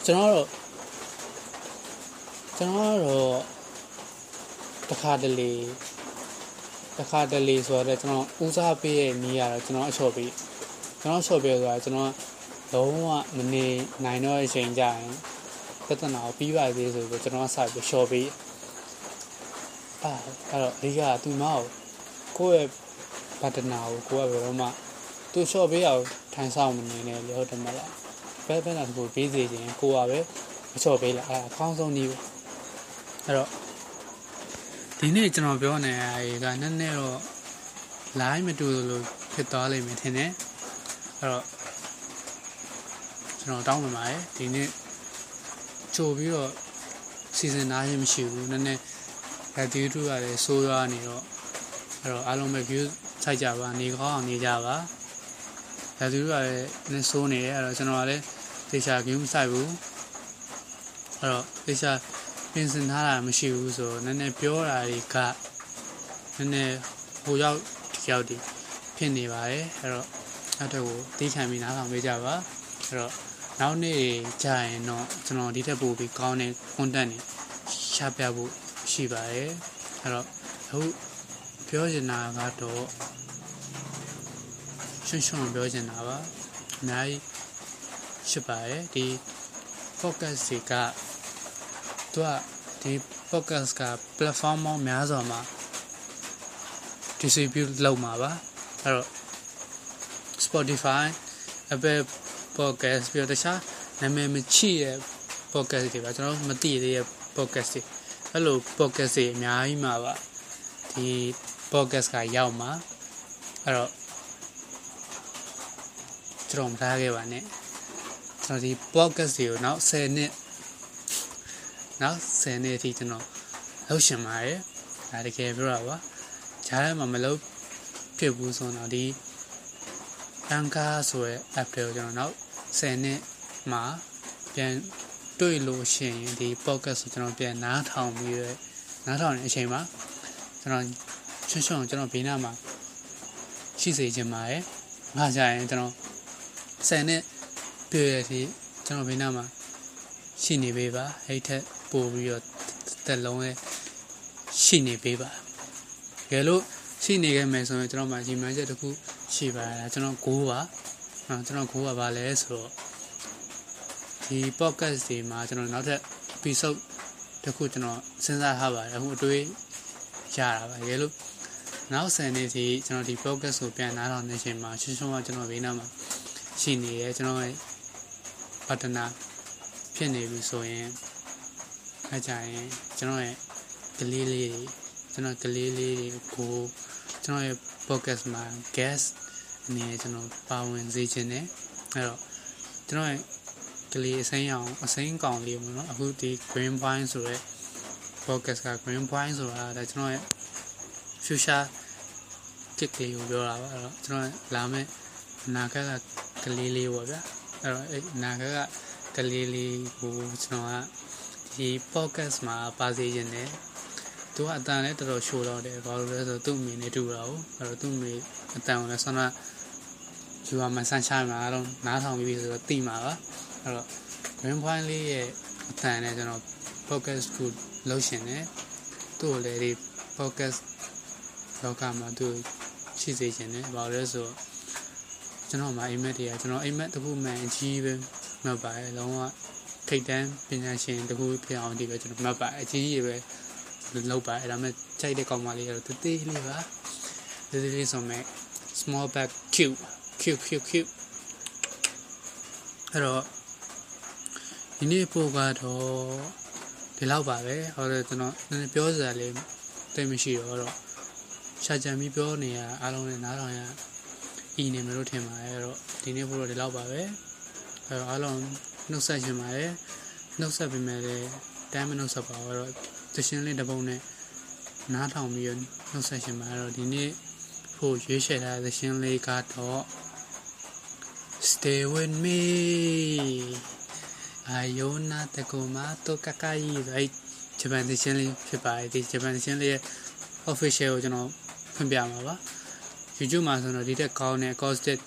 ကျွန်တော်တို့ကျွန်တော်ကတော့တခါတလေတခါတလေဆိုတော့ကျွန်တော်ဦးစားပေးရဲ့နီးရတော့ကျွန်တော်အချော့ပေးကျွန်တော်ချော့ပေးဆိုတာကျွန်တော်လုံးဝမနေနိုင်တော့အချိန်ကြရင် ပြဿနာကိုပြီးပါသေးဆိုပြီးကျွန်တော်ဆက်ပြီးချော့ပေးအာအဲ့တော့အဓိကသူမအောင်ကိုယ့်ရဲ့ဗတနာကိုကိုယ်ကဘယ်တော့မှသူချော့ပေးအောင်ထိုင်ဆောင်မနေနဲ့လေဟုတ်တယ်မလားဘက်ဘက်နာကိုပေးစေခြင်းကိုကပဲအချော်ပေးလိုက်အဲအကောင်းဆုံးနည်းပဲအဲ့တော့ဒီနေ့ကျွန်တော်ပြောနေတာကနည်းနည်းတော့ line မတူလို့ဖြစ်သွားလိမ့်မယ်ထင်တယ်အဲ့တော့ကျွန်တော်တောင်းပန်ပါတယ်ဒီနေ့ ကြိုပြီးတော့စီစဉ်သားခြင်းမရှိဘူးနည်းနည်းဗက်ဒီတူကလည်းဆိုးရွားနေတော့အဲ့တော့အားလုံးပဲ view စိုက်ကြပါနေကောင်းအောင်နေကြပါဗက်ဒီတူကလည်းနည်းဆိုးနေတယ်အဲ့တော့ကျွန်တော်ကလည်းတေချာ view မစိုက်ဘူးအဲ့တော့တေချာပြင်ဆင်ထားတာမရှိဘူးဆိုတော့နည်းနည်းပြောတာတွေကနည်းနည်းဟိုရောက်ဒီရောက်ဒီဖြစ်နေပါတယ်အဲ့တော့အဲ့တော့ကိုတီးခံပြီးနားထောင်ပေးကြပါအဲ့တော့ နောက်နေ့ကြာရင်တော့ကျွန်တော်ဒီထက်ပိုပြီးကောင်းတဲ့ content တွေရှာပြဖို့ရှိပါတယ်အဲ့တော့အခုပြောချင်တာကတော့ရှင်းရှင်းပြောချင်တာပါအများကြီးရှိပါတယ်ဒီ focus တွေကသူကဒီ focus က platform ပေါင်းများစွာမှာ distribute လုပ်မှာပါအဲ့တော့ Spotify Apple Podcast ပြီးတော့တခြားနာမည်မချိတဲ့ podcast တွေပါကျွန်တော်မသိသေးတဲ့ podcast တွေအဲ့လို podcast တွေအများကြီးမှာပါဒီ podcast ကရောက်မှာအဲ့တော့ကျွန်တော်မထားခဲ့ပါနဲ့ကျွန်တော်ဒီ podcast တွေကိုနောက်10နှစ်နောက်10နှစ်အထိကျွန်တော်လုပ်ရှင်ပါတယ်ဒါတကယ်ပြောတာပါဂျားထဲမှာမလုပ်ဖြစ်ဘူးဆိုတော့ဒီအန်ကားဆိုရဲ app တွေကိုကျွန်တော်နောက် 10နှစ်မှာပြန်တွေ့လို့ရှိရင်ဒီ podcast ကိုကျွန်တော်ပြန်နားထောင်ပြီးရနားထောင်နေအချိန်မှာကျွန်တော်ချွတ်ချွတ်ကျွန်တော်ဘေးနားမှာရှိစေချင်ပါတယ်ငါကြရင်ကျွန်တော်10နှစ်ပြည့်ရတဲ့ကျွန်တော်ဘေးနားမှာရှိနေပေးပါအဲ့ထက်ပို့ပြီးတော့တက်လုံးရဲ့ရှိနေပေးပါကဲလို့ရှိနေခဲ့မယ်ဆိုရင်ကျွန်တော်မှကြီးမှန်းချက်တစ်ခုရှိပါလားကျွန်တော်9ပါ နော်ကျွန်တော်9ပါပါလဲဆိုတော့ဒီ podcast တွေမှာကျွန်တော်နောက်ထပ် episode တစ်ခုကျွန်တော်စဉ်းစားထားပါတယ်အခုအတွေးရတာပါရေလို့နောက်ဆယ်နှစ်စီကျွန်တော်ဒီ podcast ကိုပြန်နားထောင်နေချိန်မှာရှင်းရှင်းကကျွန်တော်ဘေးနားမှာရှိနေရဲကျွန်တော်ရဲ့ပတ်တနာဖြစ်နေပြီဆိုရင်အဲကြရင်ကျွန်တော်ရဲ့ကလေးလေးတွေကျွန်တော်ကလေးလေးတွေကိုကျွန်တော်ရဲ့ podcast မှာ guest အနေနဲ့ကျွန်တော်ပါဝင်စေခြင်းနဲ့အဲ့တော့ကျွန်တော်ရဲ့ကလေးအစိမ်းအောင်အစိမ်းကောင်လေးပေါ့နော်အခုဒီ green point ဆိုရဲ podcast က green point ဆိုတာဒါကျွန်တော်ရဲ့ future ကစ်လေးကိုပြောတာပါအဲ့တော့ကျွန်တော်လာမယ့်အနာဂတ်ကကလေးလေးပေါ့ဗျာအဲ့တော့အဲ့အနာဂတ်ကကလေးလေးကိုကျွန်တော်ကဒီ podcast မှာပါစေခြင်းနဲ့သူကအတန်လည်းတော်တော်ရှိုးတော့တယ်ဘာလို့လဲဆိုတော့သူ့အမေနဲ့တူတာ哦အဲ့တော့သူ့အမေအတန်ကိုလည်းဆန္ဒ ယူရမှဆန်းချမှာတော့နားထောင်ပြီးဆိုတော့တိမှာပါအဲ့တော့ green point လေးရဲ့အတန်နဲ့ကျွန်တော် podcast ကိုလုပ်ရှင်တယ်သူ့ကိုလည်းဒီ podcast လောကမှာသူရှိစေခြင်းတယ်ဘာလို့လဲဆိုတော့ကျွန်တော်မှာအိမ်မက်တွေကကျွန်တော်အိမ်မက်တစ်ခုမှန်အကြီးပဲမှတ်ပါတယ်လုံးဝထိတ်တန်းပညာရှင်တစ်ခုဖြစ်အောင်ဒီပဲကျွန်တော်မှတ်ပါတယ်အကြီးကြီးပဲလောက်ပါအဲ့ဒါမဲ့ကြိုက်တဲ့ကောင်မလေးကတော့တသေးလေးပါတသေးလေးဆိုမဲ့ small bag cute cute cute cute အဲ့တော့ဒီနေ့ပို့ကတော့ဒီလောက်ပါပဲဟောတော့ကျွန်တော်နည်းနည်းပြောစရာလေးတိတ်မရှိတော့တော့ရှာကြံပြီးပြောနေရအားလုံးနဲ့နားထောင်ရဤနေမလို့ထင်ပါတယ်အဲ့တော့ဒီနေ့ပို့တော့ဒီလောက်ပါပဲအဲ့တော့အားလုံးနှုတ်ဆက်ရှင်ပါတယ်နှုတ်ဆက်ပေးမယ်လေတိုင်းမနှုတ်ဆက်ပါတော့သရှင်လေးတစ်ပုံနဲ့နားထောင်ပြီးနှုတ်ဆက်ရှင်ပါတော့ဒီနေ့ဖို့ရွေးချယ်ထားတဲ့သရှင်လေးကတော့ Stay with me အာယိုနာတကူမာတိုကကာယီဆိုအဲ့ဂျပန်သရှင်လေးဖြစ်ပါတယ်ဒီဂျပန်သရှင်လေးရဲ့ official ကိုကျွန်တော်ဖွင့်ပြမှာပါ YouTube မှာဆိုတော့ဒီတက်ကောင်းတဲ့ acoustic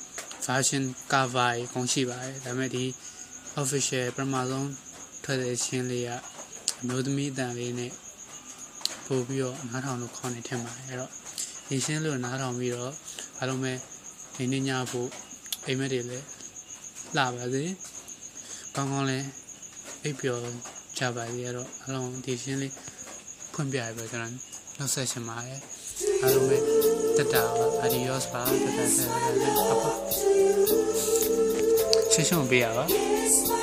version cover ကြီးကုန်ရှိပါတယ်ဒါပေမဲ့ဒီ official ပထမဆုံးထွက်တဲ့ရှင်လေးကအမျိုးသမီးအတန်လေးနဲ့ပို့ပြီးတော့နားထောင်လို့ခေါင်းနေထင်ပါတယ်အဲ့တော့ဒီရှင်းလို့နားထောင်ပြီးတော့အားလုံးပဲနေနေညဖို့ အိမ်မက်တွေလည်းလှပါစေကောင်းကောင်းလည်းအိပ်ပျော်ကြပါစေအဲ့တော့အားလုံးဒီရှင်းလေးဖွင့်ပြရပဲကျွန်တော်နောက်ဆက်ရှင်ပါတယ်အားလုံးပဲတက်တာပါ adios ပါတက်တာတက်တာအဖရှင်းရှင်းပေးရပါ smile.